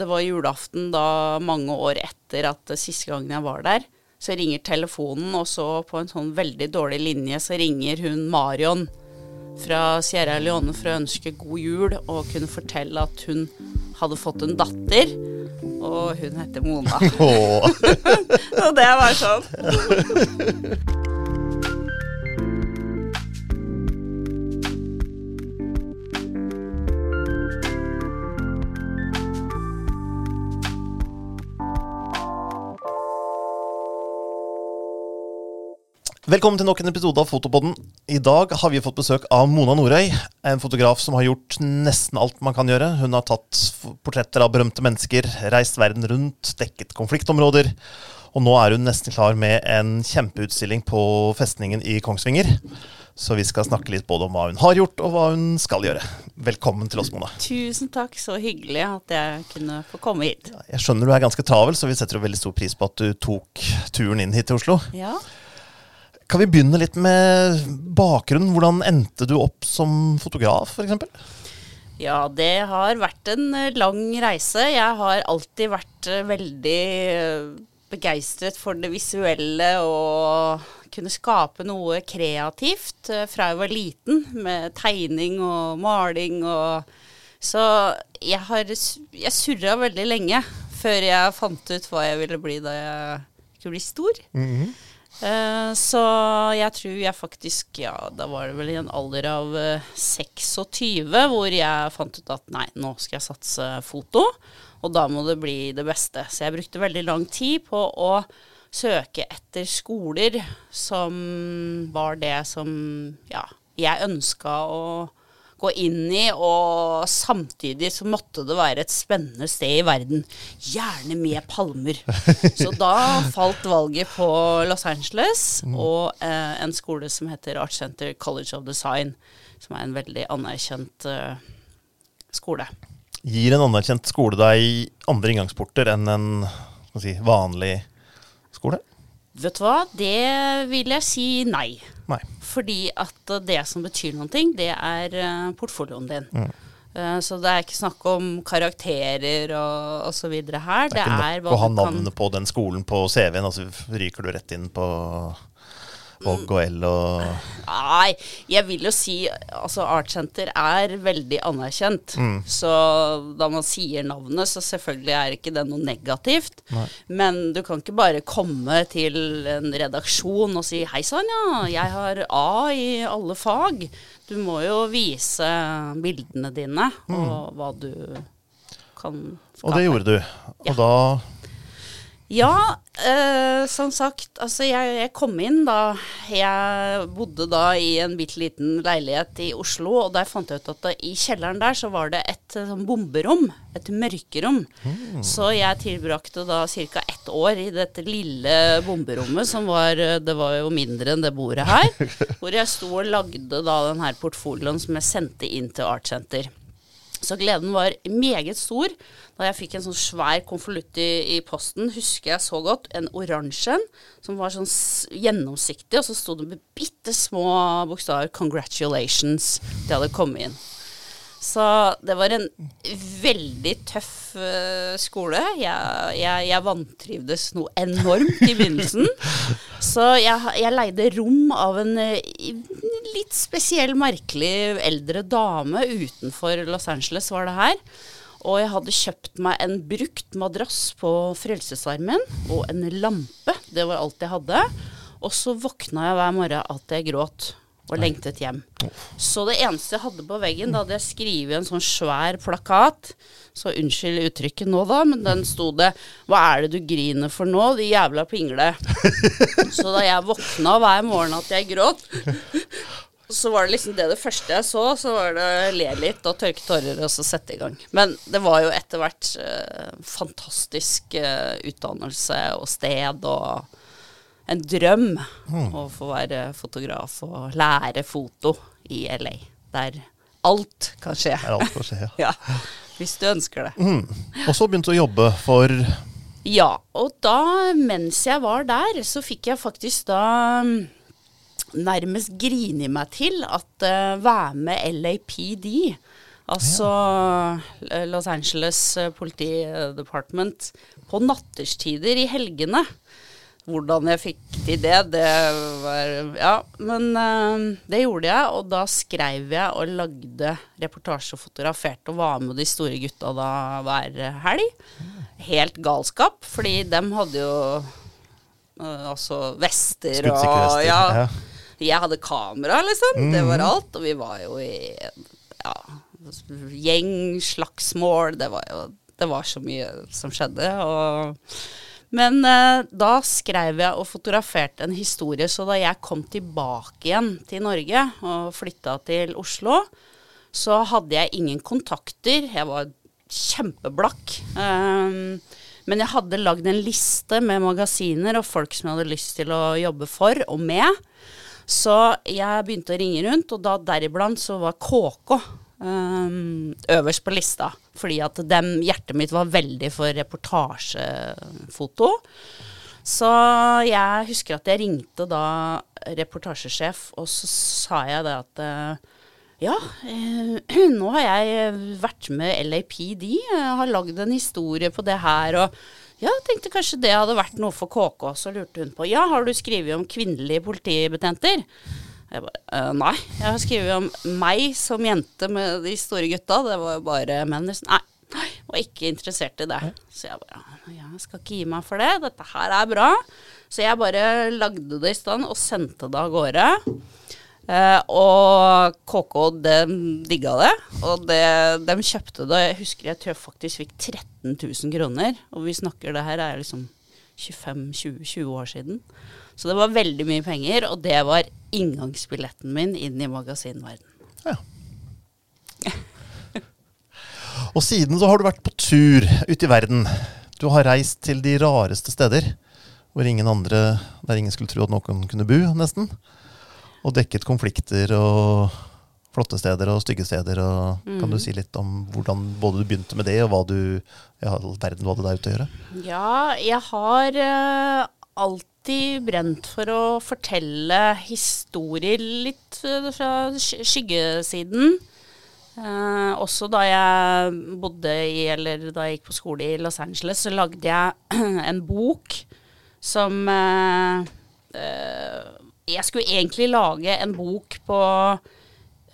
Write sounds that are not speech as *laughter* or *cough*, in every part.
det var julaften da mange år etter at siste gangen jeg var der. Så ringer telefonen, og så på en sånn veldig dårlig linje så ringer hun Marion fra Sierra Leone for å ønske god jul og kunne fortelle at hun hadde fått en datter. Og hun heter Mona. *laughs* Og *laughs* det var sånn. *laughs* Velkommen til nok en episode av Fotopodden. I dag har vi fått besøk av Mona Norøy, en fotograf som har gjort nesten alt man kan gjøre. Hun har tatt portretter av berømte mennesker, reist verden rundt, dekket konfliktområder. Og nå er hun nesten klar med en kjempeutstilling på festningen i Kongsvinger. Så vi skal snakke litt både om hva hun har gjort, og hva hun skal gjøre. Velkommen til oss, Mona. Tusen takk, så hyggelig at jeg kunne få komme hit. Jeg skjønner du er ganske travel, så vi setter jo veldig stor pris på at du tok turen inn hit til Oslo. Ja. Kan vi begynne litt med bakgrunnen? Hvordan endte du opp som fotograf, f.eks.? Ja, det har vært en eh, lang reise. Jeg har alltid vært eh, veldig eh, begeistret for det visuelle og kunne skape noe kreativt fra jeg var liten, med tegning og maling og Så jeg har Jeg surra veldig lenge før jeg fant ut hva jeg ville bli da jeg skulle bli stor. Eh, så jeg tror jeg faktisk Ja, da var det vel i en alder av eh, 26 hvor jeg fant ut at nei, nå skal jeg satse foto, og da må det bli det beste. Så jeg brukte veldig lang tid på å søke etter skoler som var det som ja, jeg ønska å gå inn i, og samtidig så måtte det være et spennende sted i verden. Gjerne med palmer. Så *laughs* da falt valget på Los Angeles og eh, en skole som heter Art Center College of Design, som er en veldig anerkjent eh, skole. Gir en anerkjent skole deg andre inngangsporter enn en si, vanlig skole? Vet du hva, det vil jeg si nei. Nei. Fordi at eh, det som betyr noen ting, det er eh, portfolioen din. Mm. så det er ikke snakk om karakterer og, osv. så videre her. Det er ikke nok kan å ha du navnet på den skolen på CV-en, og så ryker du rett inn på Vogue og L og Nei, jeg vil jo si altså Artsenter er veldig anerkjent. Så da man sier navnet, så selvfølgelig er ikke det noe negativt. Men du kan ikke bare komme til en redaksjon og si 'hei sann, ja, jeg har A i alle fag'. Du må jo vise bildene dine og hva du kan skape. Og det gjorde du. Og da Ja, eh, som sagt, altså jeg, jeg kom inn da Jeg bodde da i en bitte liten leilighet i Oslo, og der fant jeg ut at det, i kjelleren der så var det et eh, sånn bomberom. Et mørkerom. Så jeg tilbrakte da ca. ett år i dette lille bomberommet, som var eh, Det var jo mindre enn det bordet her. *laughs* hvor jeg sto og lagde da den her portfolioen som jeg sendte inn til Art Center. Så gleden var meget stor da jeg fikk en sånn svær konvolutt i, i posten. Husker jeg så godt. En oransje en, som var sånn gjennomsiktig, og så sto det med bitte små bokstaver 'Congratulations'. Det hadde kommet inn. Så det var en veldig tøff uh, skole. Jeg, jeg, jeg vantrivdes noe enormt i begynnelsen. Så jeg, jeg leide rom av en uh, litt spesiell, merkelig eldre dame utenfor Los Angeles, var det her. Og jeg hadde kjøpt meg en brukt madrass på Frelsesarmen og en lampe. Det var alt jeg hadde. Og så våkna jeg hver morgen at jeg gråt og lengtet hjem. Så det eneste jeg hadde på veggen, da hadde jeg skrevet en sånn svær plakat. Så unnskyld uttrykket nå, da, men den sto det 'Hva er det du griner for nå, de jævla pingle'? *laughs* Så da jeg våkna hver morgen at jeg gråt, så var det liksom det det første jeg så. Så var det le litt og tørke tårer og så sette i gang. Men det var jo etter hvert eh, fantastisk eh, utdannelse og sted og en drøm å få være fotograf og lære foto i LA. Der alt kan skje. Der alt kan skje, Ja. *laughs* Ja, hvis du ønsker det. Og så begynte du å jobbe for Ja, og da, mens jeg var der, så fikk jeg faktisk da mm, nærmest grine meg til at uh, være med LAPD, Altså ja. Los Angeles Politi Department, på natterstider i helgene. Hvordan jeg fikk til det, det var Ja, men eh, det gjorde jeg, og da skrev jeg og lagde reportasje og fotograferte og var med de store gutta da hver helg. Helt galskap, fordi dem hadde jo eh, altså vester og vester, ja, jeg hadde kamera, liksom. Det var alt. Og vi var jo i ja, gjeng, slagsmål. Det var jo det var så mye som skjedde. Og, men eh, da skrev jeg og fotograferte en historie. Så da jeg kom tilbake igjen til Norge og flytta til Oslo, så hadde jeg ingen kontakter. Jeg var kjempeblakk. Um, men jeg hadde lagd en liste med magasiner og folk som jeg hadde lyst til å jobbe for og med. Så jeg begynte å ringe rundt, og da deriblant så var KK øverst på lista. Fordi at dem, hjertet mitt var veldig for reportasjefoto. Så jeg husker at jeg ringte da reportasjesjef, og så sa jeg det at eh, ja, eh, *clears throat* nå har jeg vært med LAPD, jeg har lagd en historie på det her, og ja, tenkte kanskje det hadde vært noe for KK. Så lurte hun på ja, har du skrevet om kvinnelige politibetjenter? Jeg bare «Eh, nei, jeg har skrevet om meg som jente med de store gutta. Det var jo bare menn. liksom. Nei, nei, var ikke interessert i det. Så jeg bare jeg skal ikke gi meg for det. Dette her er bra. Så jeg bare lagde det i stand og sendte det av gårde. Eh, og KK dem digga det, og det, de kjøpte det. Jeg husker jeg tror jeg faktisk fikk 13 000 kroner. Og vi snakker det her er liksom 25-20 år siden. Så det var veldig mye penger, og det var inngangsbilletten min inn i magasinverden. Ja. Og siden så har du vært på tur ute i verden. Du har reist til de rareste steder. Hvor ingen andre, der ingen skulle tro at noen kunne bo, nesten. Og dekket konflikter og flotte steder og stygge steder. Og Kan du si litt om hvordan både du begynte med det, og hva du i all verden du hadde der ute å gjøre? Ja, jeg har uh, alltid brent for å fortelle historier litt eh, fra skyggesiden. Eh, også da jeg bodde i, eller da jeg gikk på skole i Los Angeles, så lagde jeg *clears throat* en bok som eh, eh, Jeg skulle egentlig lage en bok på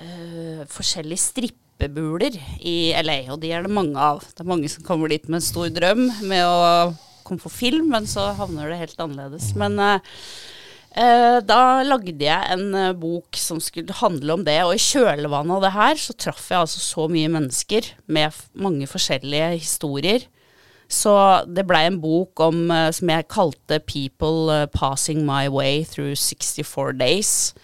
eh, forskjellige strippebuler i LA, og de er det mange av. Det er mange som kommer dit med en stor drøm med å komme på film, men så havner det helt annerledes. Men eh, eh, da lagde jeg en eh, bok som skulle handle om det, og i kjølvannet av det her så traff jeg altså så mye mennesker med mange forskjellige historier. Så det blei en bok om, eh, som jeg kalte 'People Passing My Way Through 64 Days'.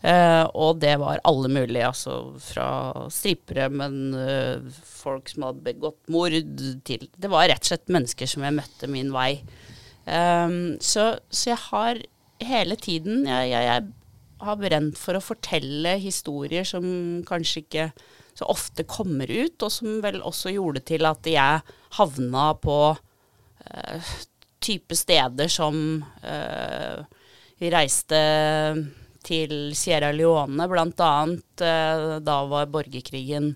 Eh, og det var alle mulige, altså fra strippere, men eh, folk som hadde begått mord til Det var rett og slett mennesker som jeg møtte min vei. Um, så, så jeg har hele tiden jeg, jeg, jeg har brent for å fortelle historier som kanskje ikke så ofte kommer ut, og som vel også gjorde til at jeg havna på uh, type steder som Vi reiste til Sierra Leone, annet. Eh, da var borgerkrigen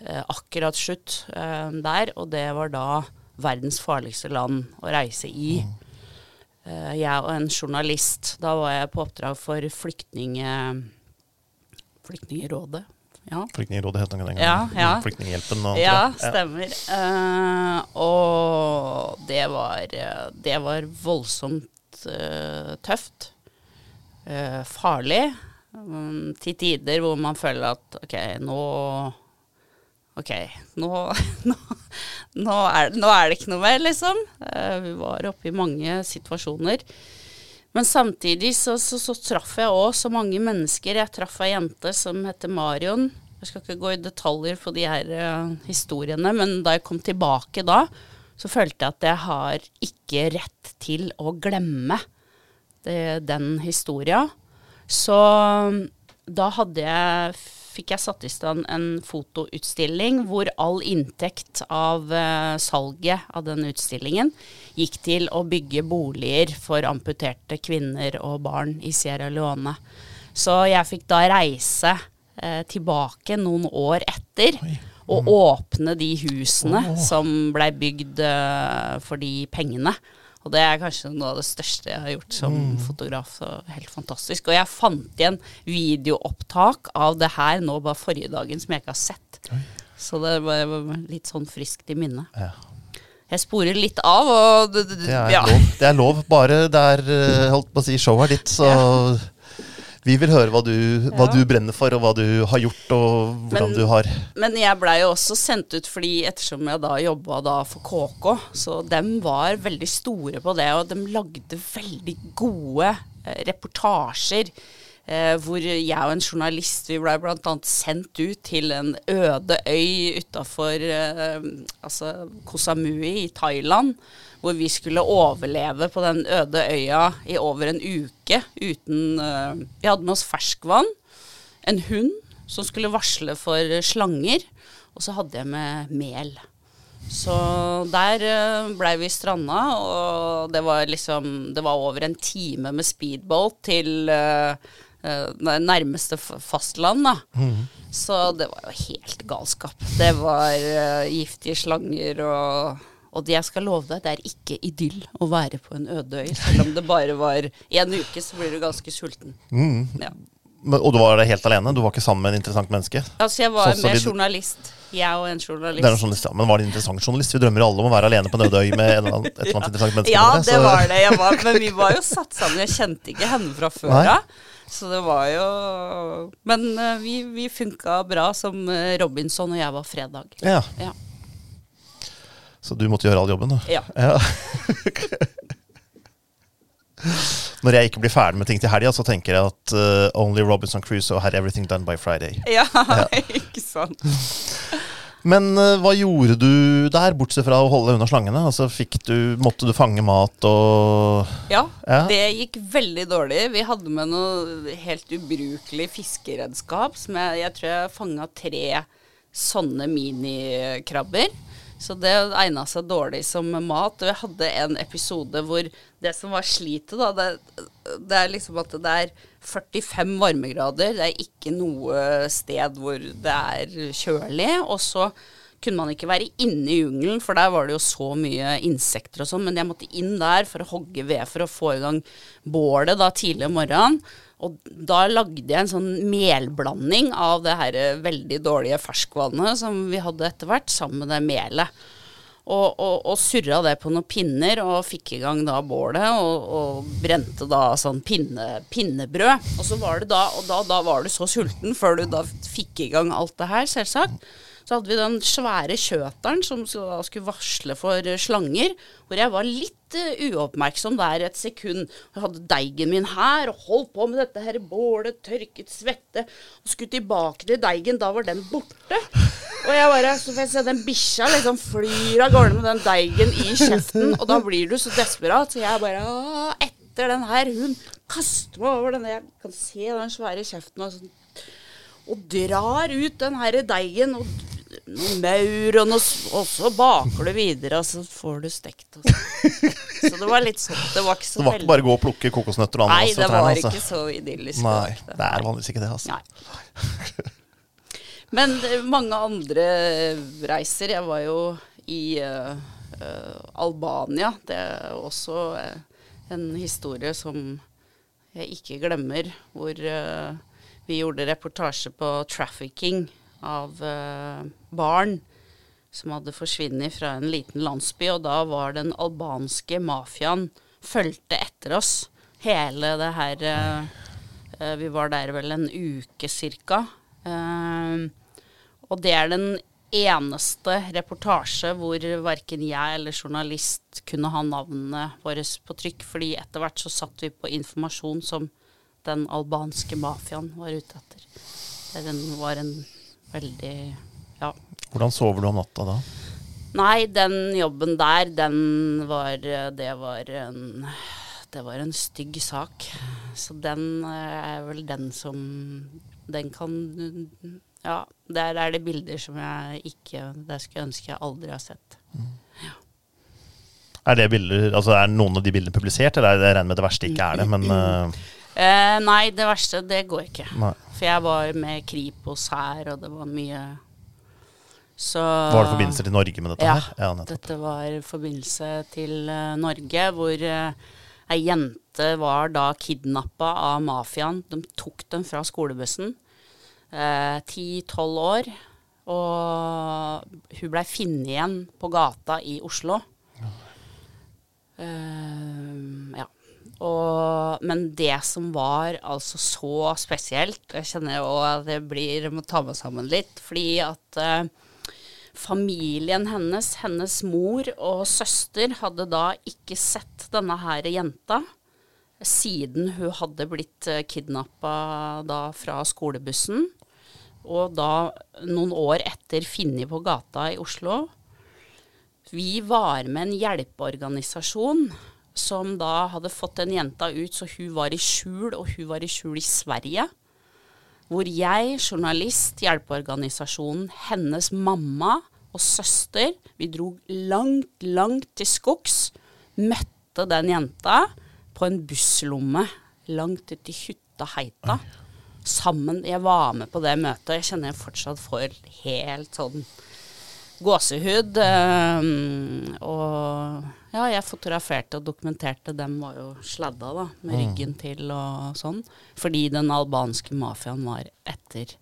eh, akkurat slutt eh, der, og det var da verdens farligste land å reise i. Eh, jeg og en journalist. Da var jeg på oppdrag for flyktninge, Flyktningerådet. Ja. Flyktningrådet het den gangen. Ja, ja. Flyktninghjelpen og Ja, stemmer. Eh, og det var, det var voldsomt uh, tøft. Eh, farlig. Um, til tider hvor man føler at ok, nå Ok, nå, *laughs* nå, nå, er, nå er det ikke noe mer, liksom. Uh, vi var oppe i mange situasjoner. Men samtidig så, så, så traff jeg òg så mange mennesker. Jeg traff ei jente som heter Marion. Jeg skal ikke gå i detaljer på de her uh, historiene, men da jeg kom tilbake da, så følte jeg at jeg har ikke rett til å glemme det, den historia. Så da hadde jeg, fikk jeg satt i stand en fotoutstilling hvor all inntekt av uh, salget av den utstillingen gikk til å bygge boliger for amputerte kvinner og barn i Sierra Leone. Så jeg fikk da reise uh, tilbake noen år etter Oi. Og åpne de husene som blei bygd uh, for de pengene. Og det er kanskje noe av det største jeg har gjort som fotograf. Så helt fantastisk. Og jeg fant igjen videoopptak av det her nå bare forrige dagen som jeg ikke har sett. Så det var litt sånn friskt i minnet. Ja. Jeg sporer litt av, og det, det, Det er, ja. lov. det er lov. Bare det er eh, holdt på å si, showet er ditt, så vi vil høre hva du, hva du brenner for, og hva du har gjort, og hvordan Men- du har Men jeg blei jo også sendt ut fordi ettersom jeg da jobba da for KK, så dem var veldig store på det, og de lagde veldig gode eh, reportasjer. Eh, hvor jeg og en journalist vi ble bl.a. sendt ut til en øde øy utafor eh, altså Koh Samui i Thailand. Hvor vi skulle overleve på den øde øya i over en uke uten eh, Vi hadde med oss ferskvann en hund som skulle varsle for slanger, og så hadde jeg med mel. Så der blei vi stranda, og det var liksom Det var over en time med speedboat til eh, eh, det nærmeste fastland, da. Så det var jo helt galskap. Det var uh, giftige slanger og og det jeg skal love deg, det er ikke idyll å være på en øde øy. Selv om det bare var en uke, så blir du ganske sulten. Ja. Men- Og du var der helt alene? Du var ikke sammen med en interessant menneske? Altså, jeg var Sånn med vi- journalist. Jeg og en journalist. Det en journalist, ja. Men var det en interessant journalist? Vi drømmer alle om å være alene på en øde øy med en eller annen, et eller annet interessant menneske. Ja, det, det var det. Var, men vi var jo satt sammen. Jeg kjente ikke henne fra før av. Så det var jo Men eh, vi, vi funka bra som eh, Robinson, og jeg var Fredag. Ja, Ja. Så du måtte gjøre all jobben, da? ja. Ja. *laughs* Når jeg ikke blir ferdig med ting til helga, så tenker jeg at uh, Only Robinson Crusoe had everything done by Friday. ja *laughs* ikke sant. Men eh, hva gjorde du der, bortsett fra å holde unna slangene? Altså, du, Måtte du fange mat og Ja, Ja. det gikk veldig dårlig. Vi hadde med noe helt ubrukelig fiskeredskap som jeg, jeg tror jeg fanga tre sånne minikrabber. Så det egna seg dårlig som mat. Og jeg hadde en episode hvor det som var slitet, da, det, det er liksom at det er 45 varmegrader. Det er ikke noe sted hvor det er kjølig. Og så kunne man ikke være inne i jungelen, for der var det jo så mye insekter og sånn. Men jeg måtte inn der for å hogge ved for å få i gang bålet da tidlig om morgenen. Og da lagde jeg en sånn melblanding av det her veldig dårlige ferskvannet som vi hadde etter hvert, sammen med det melet. Og, og, og surra det på noen pinner og fikk i gang da bålet og, og brente da sånn pinne, pinnebrød. Og så var det da, og da, da var du så sulten før du da fikk i gang alt det her, selvsagt. Så hadde vi den svære kjøteren som skulle varsle for eh, slanger, hvor jeg var litt eh, uoppmerksom der et sekund. Jeg hadde deigen min her og holdt på med dette her bålet, tørket svette, og skulle tilbake til deigen. Da var den borte. Og jeg bare, så får jeg se den bikkja liksom flyr av gårde med den deigen i kjeften, og da blir du så desperat, så jeg bare etter den her, hun kaster meg over denne, jeg kan se den svære kjeften og sånn og drar ut den her deigen og noe maur og noe Og så baker du videre, og så får du stekt. Og *laughs* så. det var litt sånn. Det var ikke så Det var ikke bare å gå og plukke kokosnøtter og Nei, det var trene, altså. ikke så idyllisk. Nei, det er vanligvis ikke det, altså. Nei. Men eh, mange andre reiser. Jeg var jo i uh, uh, Albania. Det er også uh, en historie som jeg ikke glemmer. Hvor vi gjorde reportasje på trafficking av eh, barn som hadde forsvunnet fra en liten landsby. Og da var den albanske mafiaen fulgte etter oss. Hele det her eh, eh, Vi var der vel en uke cirka. Og det er den eneste reportasje hvor verken jeg eller journalist kunne ha navnene våre på trykk, fordi etter hvert så satt vi på informasjon som den albanske mafiaen var ute etter. Den var en veldig Ja. Hvordan sover du om natta da? Nei, den jobben der, den var Det var en Det var en stygg sak. Så den eh, er vel den som Den kan Ja, der er det bilder som jeg ikke Det skulle jeg ønske jeg aldri har sett. Er det bilder, altså er noen av de bildene publisert, eller er det jeg regner med det verste ikke er det? Men eh, Eh, nei, det verste, det går ikke. nei. For jeg var med Kripos her, og det var mye Så Var det forbindelse til Norge med dette Ja, her? Ja. Dette var forbindelse til uh, Norge, hvor uh, ei jente var da kidnappa av mafiaen. De tok dem fra skolebussen. Ti-tolv år. Og hun blei funnet igjen på gata i Oslo. Uh, ja. Og, men det som var altså så spesielt Jeg kjenner jo at det blir Jeg må ta meg sammen litt. Fordi at eh, familien hennes, hennes mor og søster, hadde da ikke sett denne her jenta siden hun hadde blitt uh, kidnappa da fra skolebussen. Og da noen år etter funnet på gata i Oslo. Vi var med en hjelpeorganisasjon som da hadde fått den jenta ut, så hun var i skjul, og hun var i skjul i Sverige. Hvor jeg, journalist, hjelpeorganisasjonen, hennes mamma og søster, vi dro langt, langt til skogs, møtte den jenta på en busslomme langt ute i hytta Heita. Sammen. Jeg var med på det møtet, og jeg kjenner jeg fortsatt får helt sånn gåsehud. Um, og ja, jeg fotograferte og dokumenterte. Dem var jo sladda, da, med ryggen til og sånn. Fordi den albanske mafiaen var etter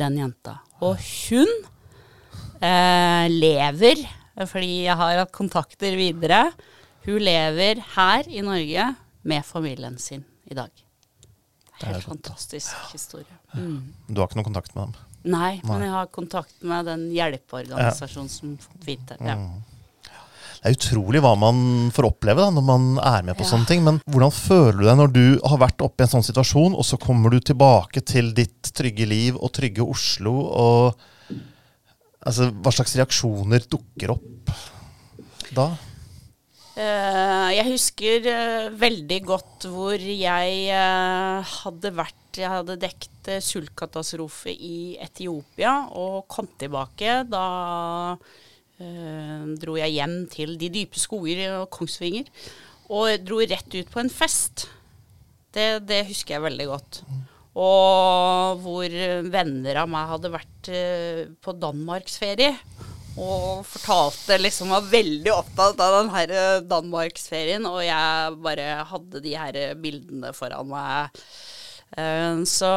den jenta. Og hun eh, lever, fordi jeg har hatt kontakter videre. Hun lever her i Norge med familien sin i dag. Helt fantastisk historie. Mm. Du har ikke noe kontakt med dem? Nei, men jeg har kontakt med den hjelpeorganisasjonen som fikk vite. Ja. Mm. Det er utrolig hva man får oppleve da, når man er med på Ja. sånne ting. Men hvordan føler du deg når du har vært oppe i en sånn situasjon, og så kommer du tilbake til ditt trygge liv og trygge Oslo, og altså, hva slags reaksjoner dukker opp da? Eh, jeg husker eh, veldig godt hvor jeg eh, hadde vært Jeg hadde dekt sultkatastrofe i Etiopia og kom tilbake. Da dro jeg hjem til de dype skoger og Kongsvinger. Og dro rett ut på en fest. Det, det husker jeg veldig godt. Og hvor venner av meg hadde vært på danmarksferie. Og fortalte liksom var veldig opptatt av den her eh, danmarksferien. Og jeg bare hadde de her bildene foran meg. Eh, så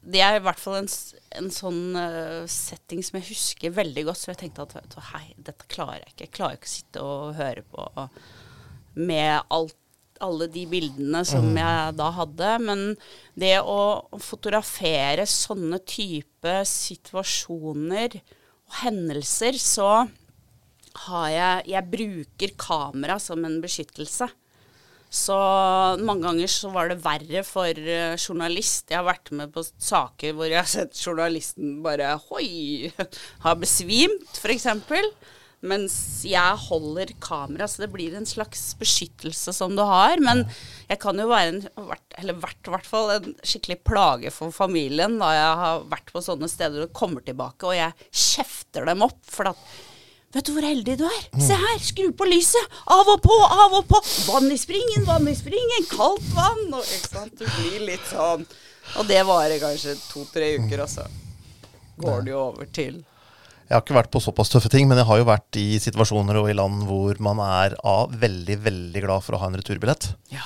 det er i hvert fall en, en sånn eh, setting som jeg husker veldig godt. Så jeg tenkte at hei, dette klarer jeg ikke. Jeg klarer ikke å sitte og høre på med alt alle de bildene som jeg da hadde. Men det å fotografere sånne type situasjoner hendelser, så har jeg Jeg bruker kamera som en beskyttelse. Så mange ganger så var det verre for eh, journalist. Jeg har vært med på saker hvor jeg har sett journalisten bare Hoi! *laughs* Har besvimt, f.eks. Mens jeg holder kamera, så det blir en slags beskyttelse som du har. Men jeg kan jo være en, eller vært hvert fall en skikkelig plage for familien da jeg har vært på sånne steder og kommer tilbake, og jeg kjefter dem opp. For at Vet du hvor heldig du er? Se her, skru på lyset! Av og på, av og på! Vann i springen, vann i springen! Kaldt vann! Og, ikke sant? Du blir litt sånn Og det varer kanskje to-tre uker, og så går det jo over til Jeg har ikke vært på såpass tøffe ting, men jeg har jo vært i situasjoner og i land hvor man er A, veldig, veldig glad for å ha en returbillett. Ja.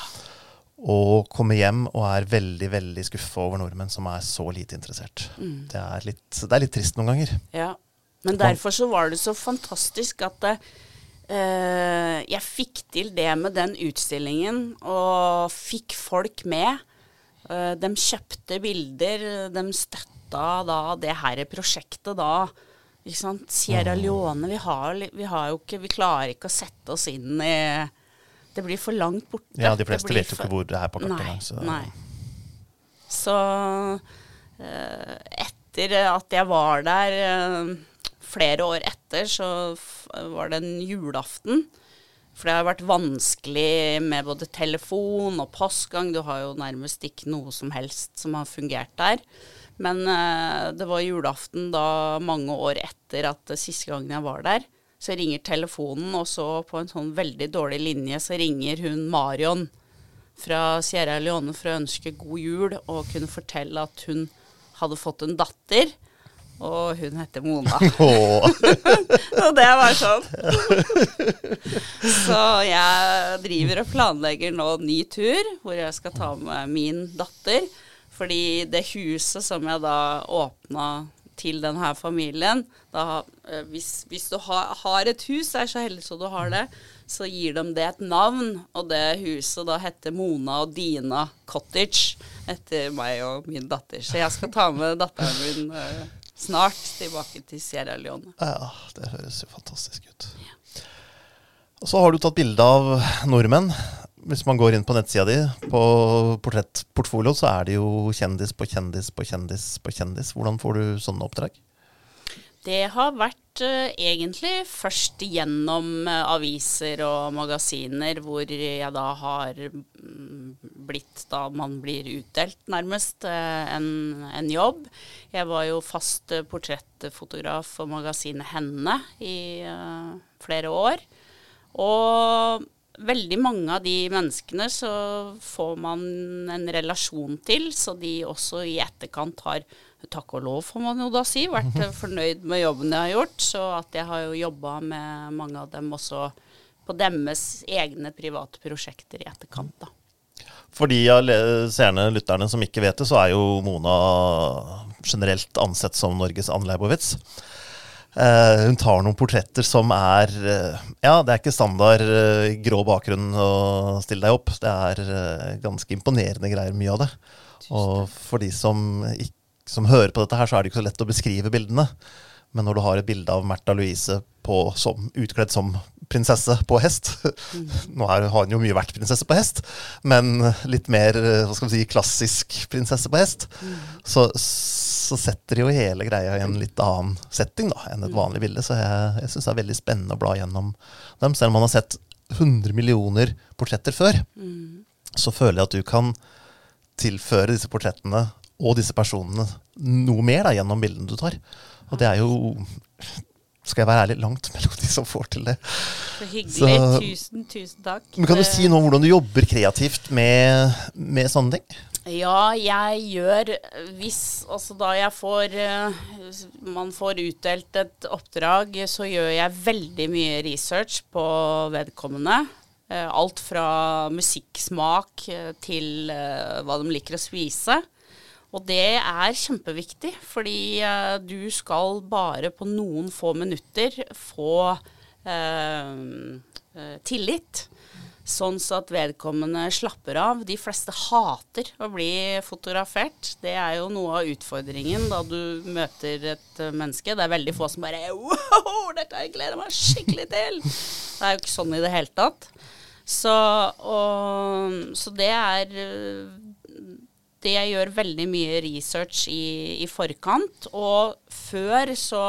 Og kommer hjem og er veldig, veldig skuffa over nordmenn som er så lite interessert. Det, er litt, det er litt trist noen ganger. ja. Men derfor så var det så fantastisk at det, eh, jeg fikk til det med den utstillingen, og fikk folk med. Eh, de kjøpte bilder, de støtta da det her prosjektet da. Ikke sant? Sierra Leone, vi har, vi har ikke Vi klarer ikke å sette oss inn i Det blir for langt borte. Ja, De fleste vet jo ikke hvor det er på kartet engang. så- nei. Så eh, etter at jeg var der eh, flere år etter, så var det en julaften. For det har vært vanskelig med både telefon og postgang. Du har jo nærmest ikke noe som helst som har fungert der. Men eh, det var julaften da mange år etter at siste gangen jeg var der. Så ringer telefonen, og så på en sånn veldig dårlig linje så ringer hun Marion fra Sierra Leone for å ønske god jul og kunne fortelle at hun hadde fått en datter. Og hun heter Mona. *laughs* Og *laughs* det var sånn. Så jeg driver og planlegger nå ny tur, hvor jeg skal ta med min datter. Fordi det huset som jeg da åpna til denne familien da, eh, hvis, hvis, du har, har, et hus, er så heldig så du har det, så gir de det et navn. Og det huset da heter Mona og Dina Cottage etter meg og min datter. Så jeg skal ta med datteren min uh, snart tilbake til Sierra Leone. Ja, det høres jo fantastisk ut. Ja. Og så har du tatt bilde av nordmenn hvis man går inn på nettsida di, på portrettportfolio, så er det jo kjendis på kjendis på kjendis på kjendis. Hvordan får du sånne oppdrag? Det har vært uh, egentlig først gjennom uh, aviser og magasiner hvor jeg da har um, blitt da man blir utdelt, nærmest, uh, en, en, jobb. Jeg var jo fast portrettfotograf for magasinet Henne i flere år. Og veldig mange av de menneskene så får man en relasjon til, så de også i etterkant har Takk og lov, får man jo da si. Vært *laughs* fornøyd med jobben jeg har gjort. Så at jeg har jo jobba med mange av dem også på deres egne private prosjekter i etterkant, da. For de av seerne, lytterne, som ikke vet det, så er jo Mona generelt ansett som Norges Ann Leibowitz. Uh, hun tar noen portretter som er uh, Ja, det er ikke standard uh, grå bakgrunn å stille deg opp. Det er ganske imponerende greier, mye av det. Og for de som, som, hører på dette her, så er det ikke så lett å beskrive bildene. Men når du har et bilde av Märtha Louise på, som, utkledd som prinsesse på hest mm. *laughs* Nå har hun jo mye vært prinsesse på hest, men litt mer hva skal vi si, klassisk prinsesse på hest. Mm. Så så setter jo hele greia i en litt annen setting da, enn et mm. vanlig bilde. Så jeg, jeg syns det er veldig spennende å bla gjennom dem. Selv om man har sett 100 millioner portretter før, mm. så føler jeg at du kan tilføre disse portrettene og disse personene noe mer da, gjennom bildene du tar. Og det er jo skal jeg være ærlig, langt mellom de som får til det. Så hyggelig. Så, tusen, tusen takk. Men Kan du si noe om hvordan du jobber kreativt med, med sånne ting? Ja, jeg gjør Hvis altså da jeg får eh, Man får utdelt et oppdrag, så gjør jeg veldig mye research på vedkommende. Eh, alt fra musikksmak eh, til hva de liker å spise. Og det er kjempeviktig, fordi du skal bare på noen få minutter få eh, tillit sånn så at vedkommende slapper av. De fleste hater å bli fotografert. Det er jo noe av utfordringen da du møter et menneske. Det er veldig få som bare Wow, dette jeg gleder meg skikkelig til! Det er jo ikke sånn i det hele tatt. Så, og, så det er det jeg gjør veldig mye research i, i forkant. Og før så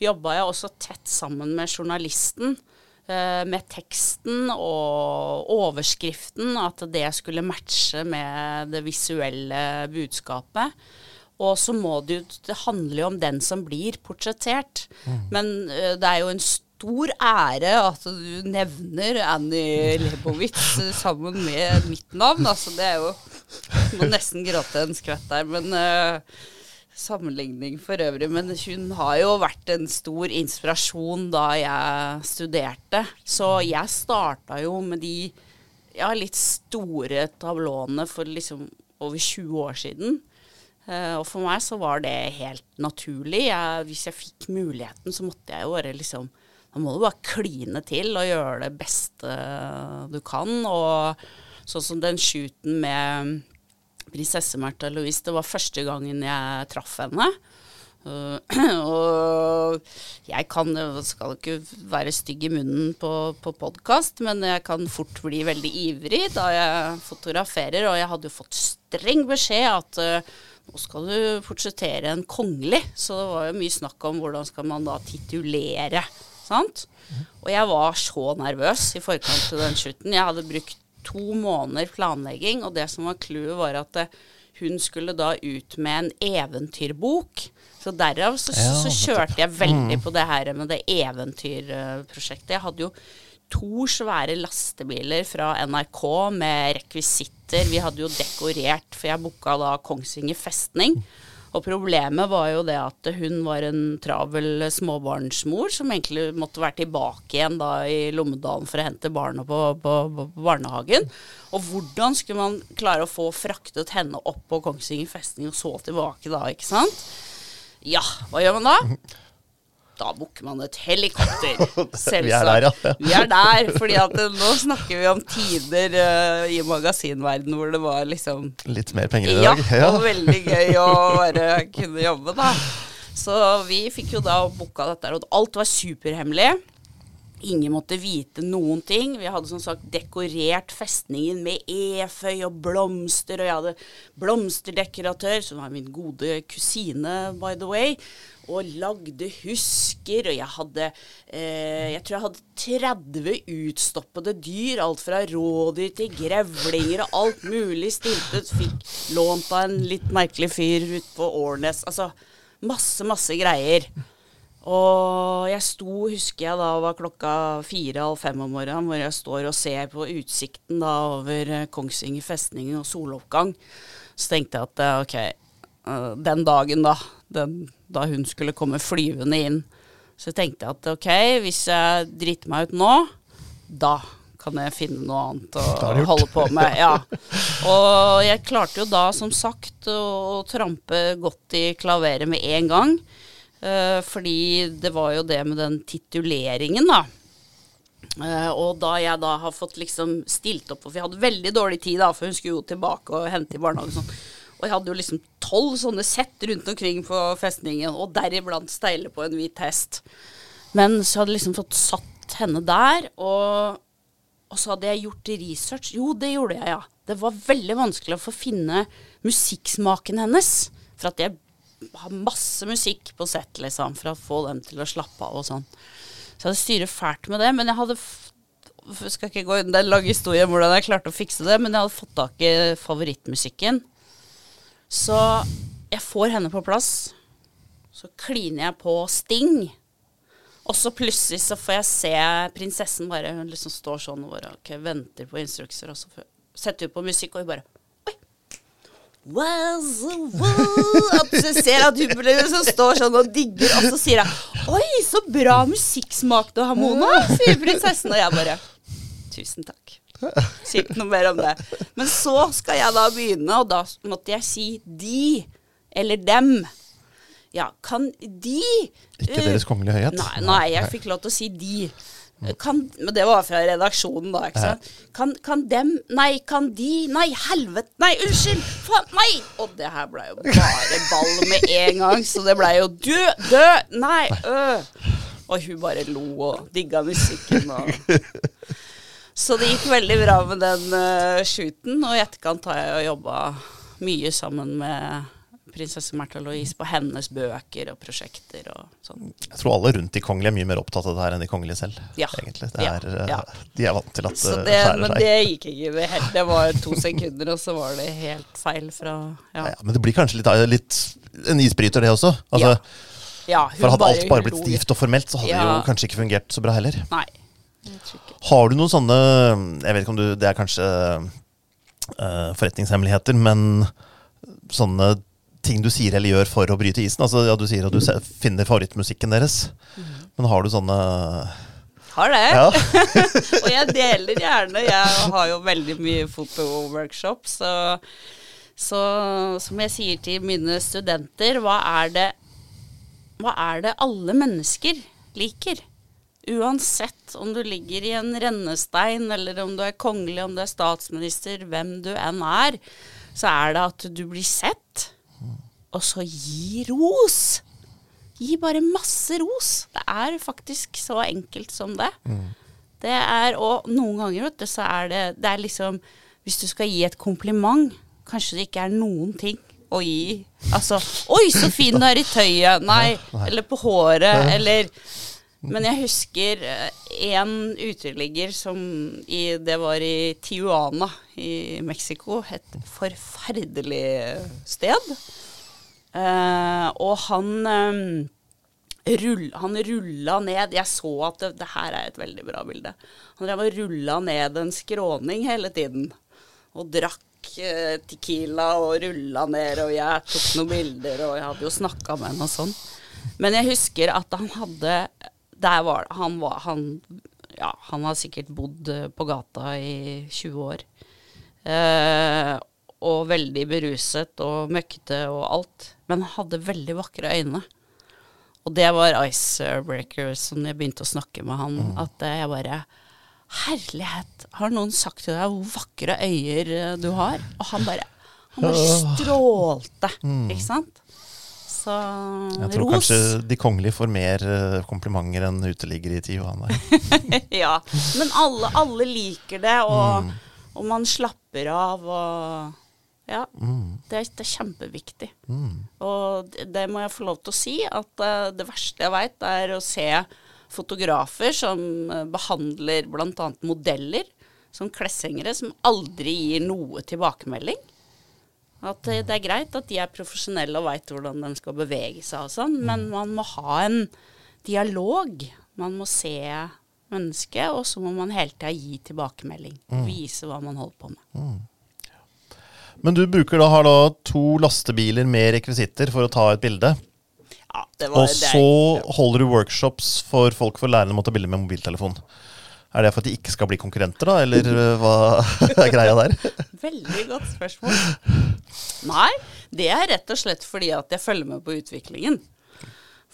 jobba jeg også tett sammen med journalisten Eh, med teksten og overskriften, at det skulle matche med det visuelle budskapet. Og så må det jo Det handler jo om den som blir portrettert. Mm. Men uh, det er jo en stor ære at du nevner Annie Lebowitz sammen med mitt navn. Altså det er jo Må nesten gråte en skvett der. Men uh, sammenligning for øvrig, men hun har jo vært en stor inspirasjon da jeg studerte. Så jeg starta jo med de ja, litt store tablåene for liksom over 20 år siden. Uh, og for meg så var det helt naturlig. Jeg, hvis jeg fikk muligheten, så måtte jeg jo bare liksom Da må du bare kline til og gjøre det beste du kan. Og sånn som den shooten med prinsesse Märtha Louise. Det var første gangen jeg traff henne. Uh, *clears throat* og jeg kan, skal ikke være stygg i munnen på, på podkast, men jeg kan fort bli veldig ivrig da jeg fotograferer. Og jeg hadde jo fått streng beskjed at uh, nå skal du portrettere en kongelig. Så det var jo mye snakk om hvordan skal man da titulere. Sant? Og jeg var så nervøs i forkant til den slutten. Jeg hadde brukt to måneder planlegging, og det som var clouet, var at eh, hun skulle da ut med en eventyrbok. Så derav så, ja, så kjørte jeg veldig mm. på det her med det eventyrprosjektet. Jeg hadde jo to svære lastebiler fra NRK med rekvisitter. Vi hadde jo dekorert, for jeg booka da Kongsvinger festning. Og problemet var jo det at hun var en travel småbarnsmor som egentlig måtte være tilbake igjen da i Lommedalen for å hente barna på, på, på barnehagen. Og hvordan skulle man klare å få fraktet henne opp på Kongsvinger festning og så tilbake da, ikke sant? Ja, hva gjør man da? Da booker man et helikopter. *laughs* Vi er der, ja. Vi er der, fordi at eh, nå snakker vi om tider uh, i magasinverden hvor det var liksom Litt mer penger i dag. ja, og veldig gøy å bare kunne jobbe, da. Så vi fikk jo da booka dette, og alt var superhemmelig. Ingen måtte vite noen ting. Vi hadde som sagt dekorert festningen med eføy og blomster, og jeg hadde blomsterdekoratør, som var min gode kusine, by the way, og lagde husker, og jeg hadde eh, Jeg tror jeg hadde 30 utstoppede dyr, alt fra rådyr til grevlinger og alt mulig stiltet. Fikk lånt av en litt merkelig fyr ute på Årnes. Altså masse, masse greier. Og jeg sto, husker jeg da var klokka fire-halv fem om morgenen, hvor jeg står og ser på utsikten da over eh, Kongsvinger festning og soloppgang. Så tenkte jeg at eh, ok, den dagen da, den, da hun skulle komme flyvende inn, så tenkte jeg at ok, hvis jeg driter meg ut nå, da kan jeg finne noe annet å holde på med. Ja. *laughs* Og jeg klarte jo da, som sagt, å trampe godt i klaveret med en gang. Eh, fordi det var jo det med den tituleringen, da. Eh, og da jeg da har fått liksom stilt opp, for vi hadde veldig dårlig tid da, for hun skulle jo tilbake og hente i barnehagen og sånn. Og jeg hadde jo liksom tolv sånne sett rundt omkring på festningen, og deriblant steile på en hvit hest. Men så hadde jeg liksom fått satt henne der, og, og så hadde jeg gjort research. Jo, det gjorde jeg, ja. Det var veldig vanskelig å få finne musikksmaken hennes. For at jeg har masse musikk på sett, liksom, for å få dem til å slappe av og sånn. Så jeg hadde styret fælt med det, men jeg hadde skal ikke gå inn den lange historien om hvordan jeg klarte å fikse det, men jeg hadde fått tak i favorittmusikken. Så jeg får henne på plass. Så kliner jeg på Sting. Og så plutselig så får jeg se prinsessen bare Hun liksom står sånn og bare okay, venter på instrukser, og så setter hun på musikk, og hun bare! Was, was, at du ser at hun liksom står sånn og digger, og så sier jeg Oi, så bra musikksmak du har, Mona, sier prinsessen. Og jeg bare Tusen takk. *laughs* Sier ikke noe mer om det. Men så skal jeg da begynne, og da måtte jeg si de, eller dem. Ja, kan de Ikke eh, Deres Kongelige Høyhet? Nei, nei, jeg fikk lov til å si de. Kan, men det var fra redaksjonen, da. ikke sant? Kan, kan dem Nei, kan de Nei, helvete! Nei, unnskyld! Faen, nei! Og det her blei jo bare ball med en gang, så det blei jo dø, dø! Nei, øh! Og hun bare lo og digga musikken og *laughs* Så det gikk veldig bra med den uh, shooten, og i etterkant har jeg jo jobba mye sammen med prinsesse Märtha Louise på hennes bøker og prosjekter og sånn. Jeg tror alle rundt de kongelige er mye mer opptatt av det her enn de kongelige selv. Ja. egentlig. Det er, eh, ja. De er vant til at Så det det, skjærer men seg. det gikk ikke. Det, helt, det var to sekunder, og så var det helt feil fra Ja. Ja, men det blir kanskje litt, litt en isbryter, det også. Altså, ja for hadde alt bare blitt stivt og formelt, så hadde det jo kanskje ikke fungert så bra heller. Nei. Har du noen sånne Jeg vet ikke om du Det er kanskje uh, forretningshemmeligheter, men sånne ting du sier eller gjør for å bryte isen? Altså, ja, Du sier at du se- finner favorittmusikken deres, Mhm. men har du sånne Har det. Ja, *laughs* og jeg deler gjerne. Jeg har jo veldig mye fotoworkshop, så, så som jeg sier til mine studenter, hva er det hva er det alle mennesker liker? Uansett om du ligger i en rennestein, eller om du er kongelig, om du er statsminister, hvem du enn er, så er det at du blir sett, og så gi ros. Gi bare masse ros. Det er faktisk så enkelt som det. Det er, og noen ganger, vet du, så er det, det er liksom Hvis du skal gi et kompliment, kanskje det ikke er noen ting å gi. Altså 'Oi, så fin du er i tøyet'. Nei. *laughs* Eller på håret. Eller Men jeg husker én en uteligger som i, Det var i Tijuana i Mexico. Et forferdelig sted. Eh, og han eh, rull, han rulla ned Jeg så at det, det her er et veldig bra bilde. Han drev og rulla ned en skråning hele tiden. og drakk eh, Tequila og rulla ned, og jeg tok noen bilder, og jeg hadde jo snakka med henne og sånn. Men jeg husker at han hadde Der var han var han, Ja, han har sikkert bodd eh, på gata i 20 år. Eh, og veldig beruset og møkkete og alt. Men han hadde veldig vakre øyne. Og det var icebreaker som jeg begynte å snakke med han. Mm. At jeg bare Herlighet, har noen sagt til deg hvor vakre øyer eh, du har? Og han bare Han bare strålte, ikke sant? Så Mm. Jeg tror ros. kanskje de kongelige får mer eh, komplimenter enn uteliggere i Tijuana. *laughs* ja. Men alle, alle liker det, og, Mm. og man slapper av og Ja. Det, er, det er kjempeviktig. Mm. Og det, det må jeg få lov til å si, at uh, det verste jeg veit, er å se fotografer som uh, behandler bl.a. modeller som kleshengere, som aldri gir noe tilbakemelding. At det er greit at de er profesjonelle og veit hvordan de skal bevege seg og sånn, men man må ha en dialog. Man må se mennesket, og så må man hele tida gi tilbakemelding. Vise hva man holder på med. Men du bruker da, har da to lastebiler med rekvisitter for å ta et bilde. Ja, det var Og det så holder du workshops for folk for å lære dem å ta bilde med mobiltelefon. Er det for at de ikke skal bli konkurrenter, da? Eller eh, hva *laughs* er greia der? *laughs* Veldig godt spørsmål. Nei, det er rett og slett fordi at jeg følger med på utviklingen.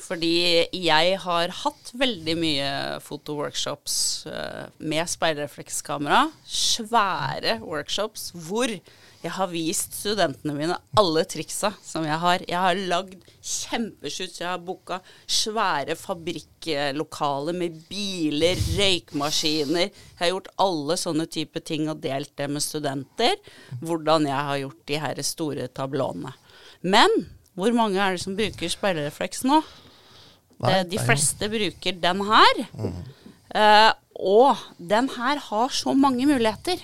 Fordi jeg har hatt veldig mye fotoworkshops uh, med speilreflekskamera. Svære workshops hvor jeg har vist studentene mine alle triksa som jeg har. Jeg har lagd kjempeskyts, Jeg har booka svære fabrikklokaler med biler, røykmaskiner. Jeg har gjort alle sånne type ting og delt det med studenter. Hvordan jeg har gjort de her store tablåene. Men hvor mange er det som bruker speilrefleks nå? Nei, Eh, de fleste bruker den her. Eh, og den her har så mange muligheter.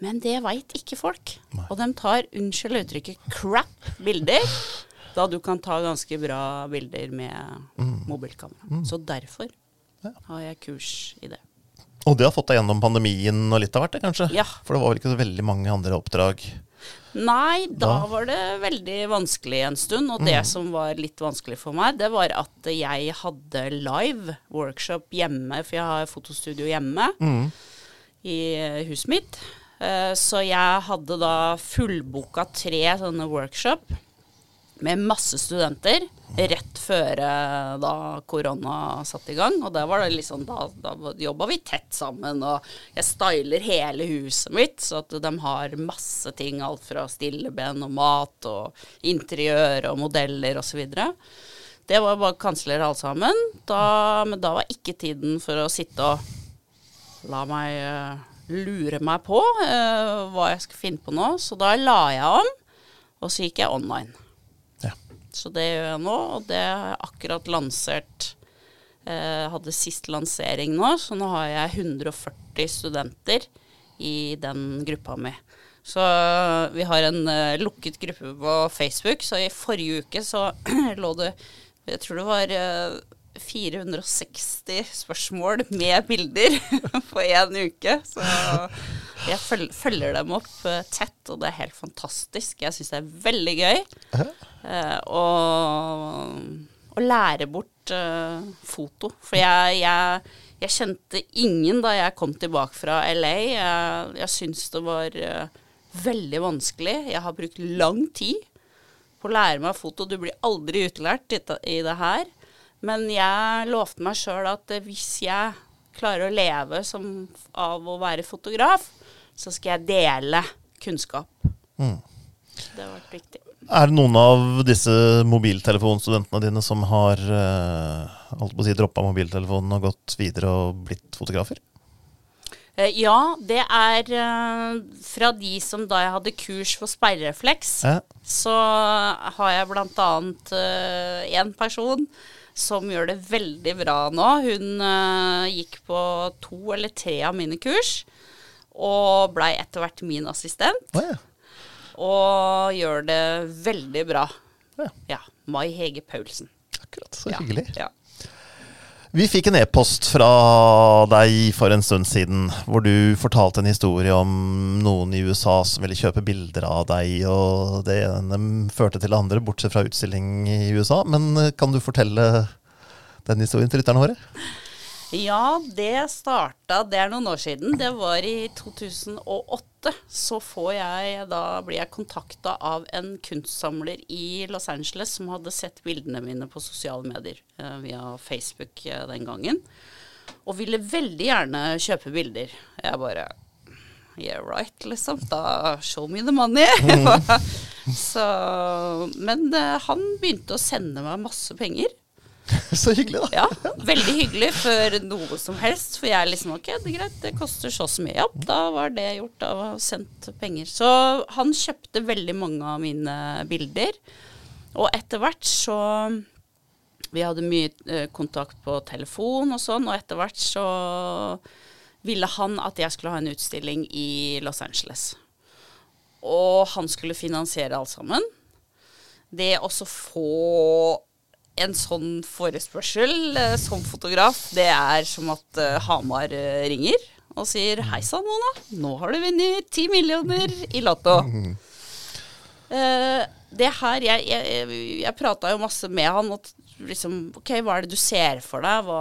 Men det veit ikke folk. Og de tar, unnskyld uttrykket, crap bilder. Da du kan ta ganske bra bilder med mobilkamera. Så derfor har jeg kurs i det. Og det har fått deg gjennom pandemien og litt av hvert, kanskje? Ja. For det var vel ikke så veldig mange andre oppdrag? Nei, da Da? var det veldig vanskelig en stund. Og det som var litt vanskelig for meg, det var at jeg hadde live workshop hjemme, for jeg har fotostudio hjemme i huset mitt. Eh, Så jeg hadde da fullboka tre sånne workshop med masse studenter rett før da korona satte i gang. Og det var det liksom, da, da jobba vi tett sammen, og jeg styler hele huset mitt, så at de har masse ting, alt fra stilleben og mat og interiør og modeller osv. Det var bare kansler alt sammen. Da, men da var ikke tiden for å sitte og la meg eh, lure meg på uh, hva jeg skulle finne på nå. Så da la jeg om, og så gikk jeg online. Ja. Så det gjør jeg nå, og det har jeg akkurat lansert. Uh, hadde sist lansering nå, så nå har jeg 140 studenter i den gruppa mi. Så vi har en uh, lukket gruppe på Facebook, så i forrige uke så *clears throat* lå det Jeg tror det var eh, 460 spørsmål med bilder *laughs* på én uke. Så jeg følger dem opp eh, tett, og det er helt fantastisk. Jeg syns det er veldig gøy. å, å lære bort uh, foto. For jeg, jeg, jeg kjente ingen da jeg kom tilbake fra LA. Jeg, jeg syns det var uh, veldig vanskelig. Jeg har brukt lang tid på å lære meg foto. Du blir aldri utlært i det- i det her. Men jeg lovte meg sjøl at eh, hvis jeg klarer å leve som, av å være fotograf, så skal jeg dele kunnskap. Det har vært viktig. Er det noen av disse mobiltelefonstudentene dine som har eh, si, droppa mobiltelefonen og gått videre og blitt fotografer? Eh, ja, det er eh, fra de som da jeg hadde kurs for speilrefleks, Ja. så har jeg annet én person som gjør det veldig bra nå. Hun uh, gikk på to eller tre av mine kurs, og blei etter hvert min assistent. Oh, ja. Og gjør det veldig bra. Ja. Ja. Mai Hege Paulsen. Akkurat. Så hyggelig. Ja. Vi fikk en e-post fra deg for en stund siden, hvor du fortalte en historie om noen i USA som ville kjøpe bilder av deg, og det ene førte til det andre, bortsett fra utstilling i USA. Men eh, kan du fortelle den historien til lytterne våre? Ja, det starta Det er noen år siden. Det var i 2008. Så får jeg Da blir jeg kontakta av en kunstsamler i Los Angeles som hadde sett bildene mine på sosiale medier eh, via Facebook eh, den gangen. Og ville veldig gjerne kjøpe bilder. Jeg bare Yeah, right, liksom. Da show me the money. *laughs* *laughs* så, men eh, han begynte å sende meg masse penger. *laughs* Så hyggelig, da. Ja, veldig hyggelig for noe som helst. For jeg er liksom ok, det er greit, det koster så så mye. Ja, da var det gjort. Da var sendt penger. Så han kjøpte veldig mange av mine bilder. Og etter hvert så Vi hadde mye eh, kontakt på telefon og sånn, og etter hvert så ville han at jeg skulle ha en utstilling i Los Angeles. Og han skulle finansiere alt sammen. Det å få en sånn forespørsel eh, som fotograf, det er som at eh, Hamar eh, ringer og sier 'Hei sann, Mona. Nå har du vunnet ti millioner i Lotto'. Eh, det her Jeg, jeg, jeg prata jo masse med han. Og liksom OK, hva er det du ser for deg? Hva,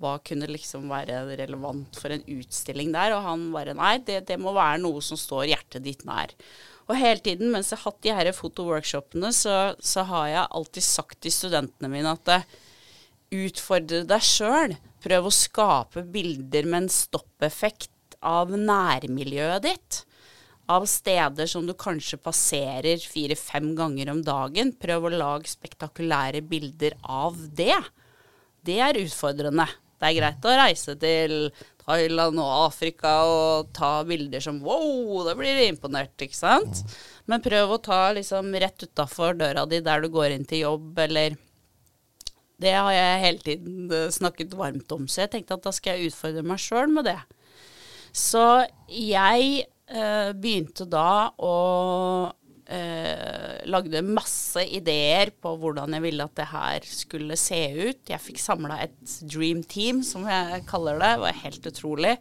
hva kunne liksom være relevant for en utstilling der? Og han bare Nei, det, det må være noe som står hjertet ditt nær. Og hele tiden mens jeg har hatt de her fotoworkshopene, så, så har jeg alltid sagt til studentene mine at utfordre deg sjøl. Prøv å skape bilder med en stoppeffekt av nærmiljøet ditt av steder som du kanskje passerer fire-fem ganger om dagen. Prøv å lage spektakulære bilder av det. Det er utfordrende. Det er greit å reise til Thailand og Afrika og ta bilder som wow, da blir du imponert, ikke sant? Men prøv å ta liksom rett utafor døra di der du går inn til jobb, eller Det har jeg hele tiden eh, snakket varmt om, så jeg tenkte at da skal jeg utfordre meg sjøl med det. Så jeg eh, begynte da å eh, Lagde masse ideer på hvordan jeg ville at det her skulle se ut. Jeg fikk samla et dream team, som jeg kaller det. Det var helt utrolig.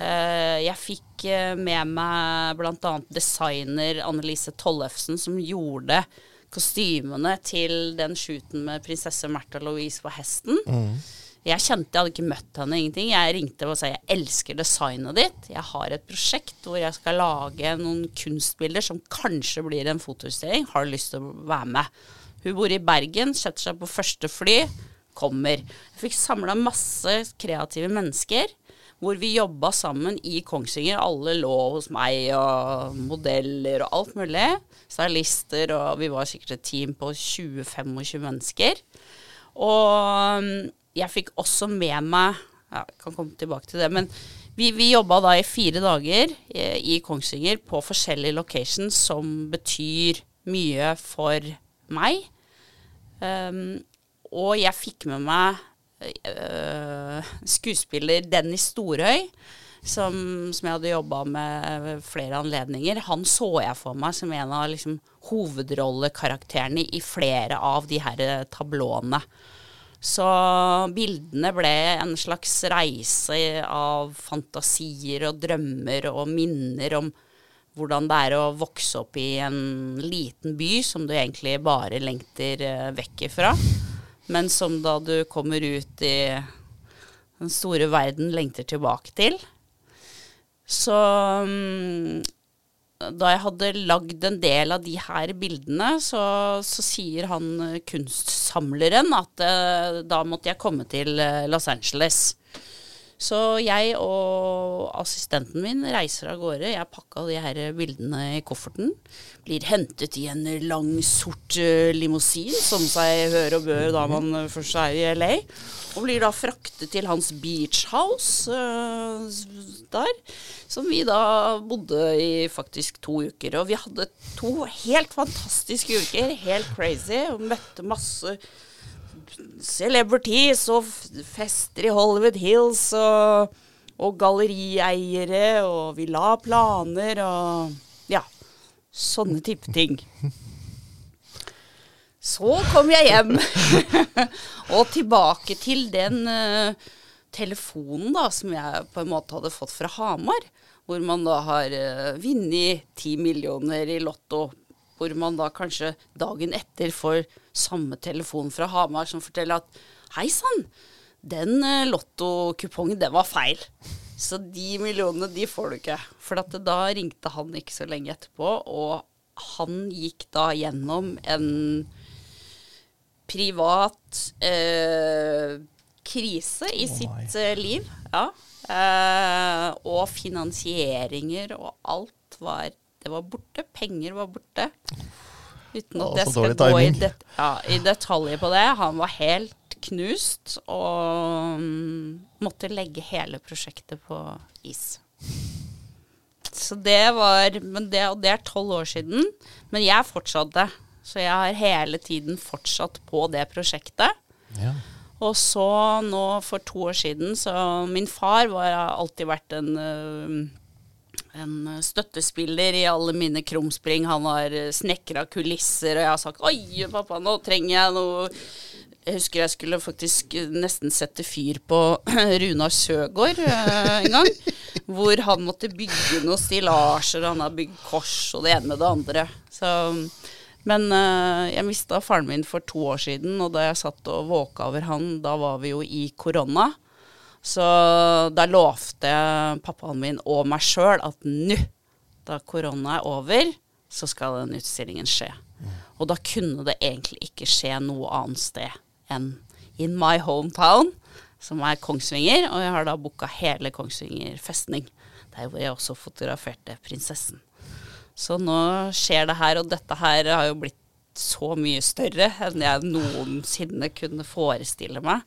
Eh, jeg fikk eh, med meg bl.a. designer Annelise Tollefsen, som gjorde kostymene til den shooten med prinsesse Märtha Louise på hesten. Jeg kjente jeg hadde ikke møtt henne, ingenting. Jeg ringte og sa jeg elsker designet ditt. Jeg har et prosjekt hvor jeg skal lage noen kunstbilder som kanskje blir en fotoutstilling. Har du lyst til å være med? Hun bor i Bergen, setter seg på første fly, kommer. Jeg fikk samla masse kreative mennesker. Hvor vi jobba sammen i Kongsvinger. Alle lå hos meg, og modeller og alt mulig. Stylister, og vi var sikkert et team på 20-25 mennesker. Og jeg fikk også med meg ja, Jeg kan komme tilbake til det. Men vi, vi jobba da i fire dager eh, i Kongsvinger på forskjellige locations som betyr mye for meg. Um, og jeg fikk med meg uh, skuespiller Dennis Storøy, som, som jeg hadde jobba med ved flere anledninger. Han så jeg for meg som en av liksom, hovedrollekarakterene i flere av de her tablåene. Så bildene ble en slags reise av fantasier og drømmer og minner om hvordan det er å vokse opp i en liten by som du egentlig bare lengter eh, vekk ifra, men som da du kommer ut i den store verden lengter tilbake til. Så mm, da jeg hadde lagd en del av de her bildene, så, så sier han kunstsamleren at eh, da måtte jeg komme til eh, Los Angeles. Så jeg og assistenten min reiser av gårde. Jeg pakka de her bildene i kofferten. Blir hentet i en lang, sort eh, limousin, som seg hør og bør da man eh, først er i LA. Og blir da fraktet til hans beach house øh, der. Som vi da bodde i faktisk to uker. Og vi hadde to helt fantastiske uker. Helt crazy. Og møtte masse celebrities og fester i Hollywood Hills og, og gallerieiere og vi la planer og ja, sånne type ting. Så kom jeg hjem. *laughs* og tilbake til den uh, telefonen da, som jeg på en måte hadde fått fra Hamar. Hvor man da har uh, vunnet ti millioner i Lotto. Hvor man da kanskje dagen etter får samme telefon fra Hamar som forteller at hei sann, den uh, lottokupongen, den var feil. Så de millionene, de får du ikke. For da ringte han ikke så lenge etterpå, og han gikk da gjennom en privat eh, krise i oh sitt eh, liv. Ja. Eh, og finansieringer og alt var Det var borte. Penger var borte. Uten at jeg skal gå i, det, ja, i detaljer på det. Han var helt knust og um, måtte legge hele prosjektet på is. Så det var men det, Og det er tolv år siden. Men jeg fortsatte. Så jeg har hele tiden fortsatt på det prosjektet. Ja. Og så nå for to år siden, så min far har alltid vært en, en støttespiller i alle mine krumspring. Han har snekra kulisser, og jeg har sagt 'oi, pappa, nå trenger jeg noe' Jeg husker jeg skulle faktisk nesten sette fyr på *clears throat* Runar Søgaard eh, en gang. Hvor han måtte bygge noen stillasjer, han har bygd kors og det ene med det andre. Så men eh, jeg mista faren min for to år siden, og da jeg satt og våka over han, da var vi jo i korona. Så da lovte pappaen min og meg sjøl at nå, da korona er over, så skal den utstillingen skje. Og da kunne det egentlig ikke skje noe annet sted enn in my hometown, som er Kongsvinger. Og jeg har da booka hele Kongsvinger festning. Der hvor jeg også fotograferte prinsessen. Så nå skjer det her, og dette her har jo blitt så mye større enn jeg noensinne kunne forestille meg.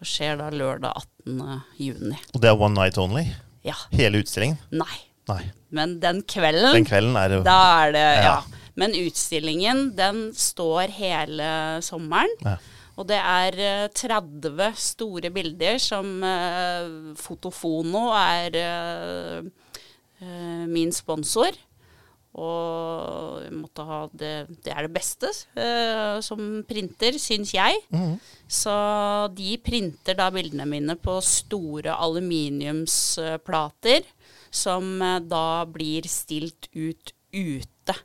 Og skjer da lørdag 18. juni. Og det er one night only? Ja. Hele utstillingen? Nei. Nei. Men den kvelden, den kvelden er det, Da er det ja. ja. Men utstillingen, den står hele sommeren. Ja. Og det er 30 eh, store bilder som uh, Fotofono er uh, uh, min sponsor. Og måtte ha det Det er det beste uh, som printer, syns jeg. Mm. Så de printer da bildene mine på store aluminiumsplater, som uh, da blir stilt ut ute.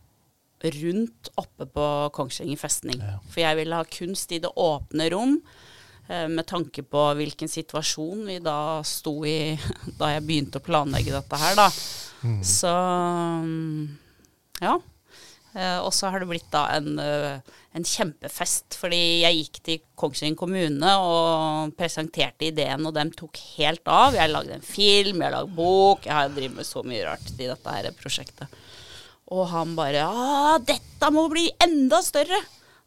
Rundt oppe på Kongsvinger festning. Ja. For jeg ville ha kunst i det åpne rom. Uh, med tanke på hvilken situasjon vi da sto i *laughs* da jeg begynte å planlegge dette her, da. Mm. Så ja. Uh, og så har det blitt da en, uh, en, kjempefest, fordi jeg gikk til Kongsvinger kommune og presenterte ideen, og dem tok helt av. Jeg lagde en film, jeg lagde bok, jeg har drevet med så mye rart i dette her prosjektet. Og han bare Ja, dette må bli enda større!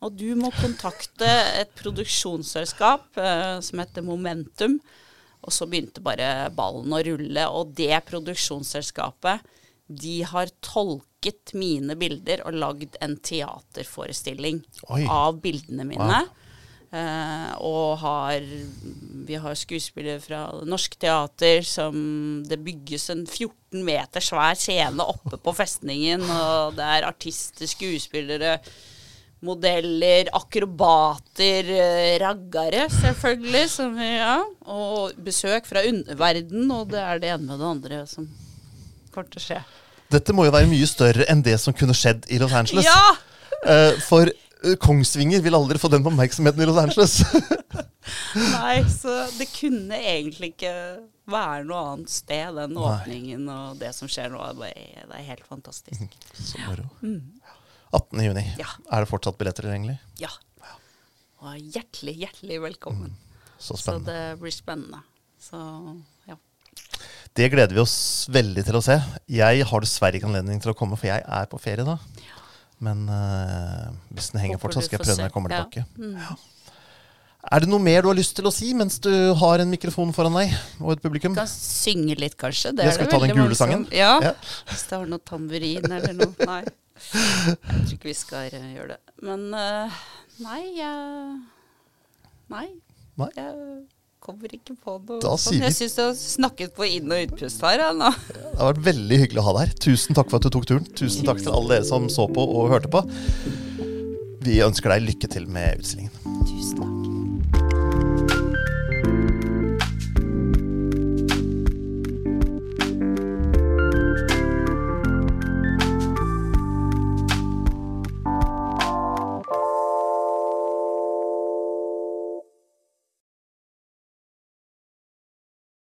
Og du må kontakte et produksjonsselskap uh, som heter Momentum. Og så begynte bare ballen å rulle, og det produksjonsselskapet, de har tolket mine bilder og lagd en teaterforestilling Oi. av bildene mine. Wow. Uh, og har Vi har skuespillere fra Norsk Teater som Det bygges en 14 meter svær scene oppe på festningen, og det er artister, skuespillere, modeller, akrobater, uh, raggere, selvfølgelig, som, ja, og besøk fra underverden, og det er det ene med det andre som kommer til å skje. Dette må jo være mye større enn det som kunne skjedd i Los Angeles. Ja! Uh, for uh, Kongsvinger vil aldri få den oppmerksomheten i Los Angeles. *laughs* Nei, så det kunne egentlig ikke være noe annet sted, den åpningen Nei. og det som skjer nå. Det er helt fantastisk. Så moro. Mm. 18. juni. Ja. Er det fortsatt billetter tilgjengelig? Ja. Og hjertelig, hjertelig velkommen. Mm. Så spennende. Så det blir spennende. Så det gleder vi oss veldig til å se. Jeg har dessverre ikke anledning til å komme, for jeg er på ferie da. Men uh, hvis den henger fortsatt, skal jeg prøve når jeg kommer tilbake. Mm. Er det noe mer du har lyst til å si mens du har en mikrofon foran deg og et publikum? Kan synge litt, kanskje. Det jeg skal ta den gule sangen? Ja. ja. Hvis det har noe tamburin eller noe. Nei. Jeg tror ikke vi skal uh, gjøre det. Men uh, nei, jeg Nei. nei. Jeg kommer ikke på noe da sånn. Jeg syns du har snakket på inn- og utpust her. Ja, det har vært veldig hyggelig å ha deg her. Tusen takk for at du tok turen. Tusen takk til alle dere som så på og hørte på. Vi ønsker deg lykke til med utstillingen.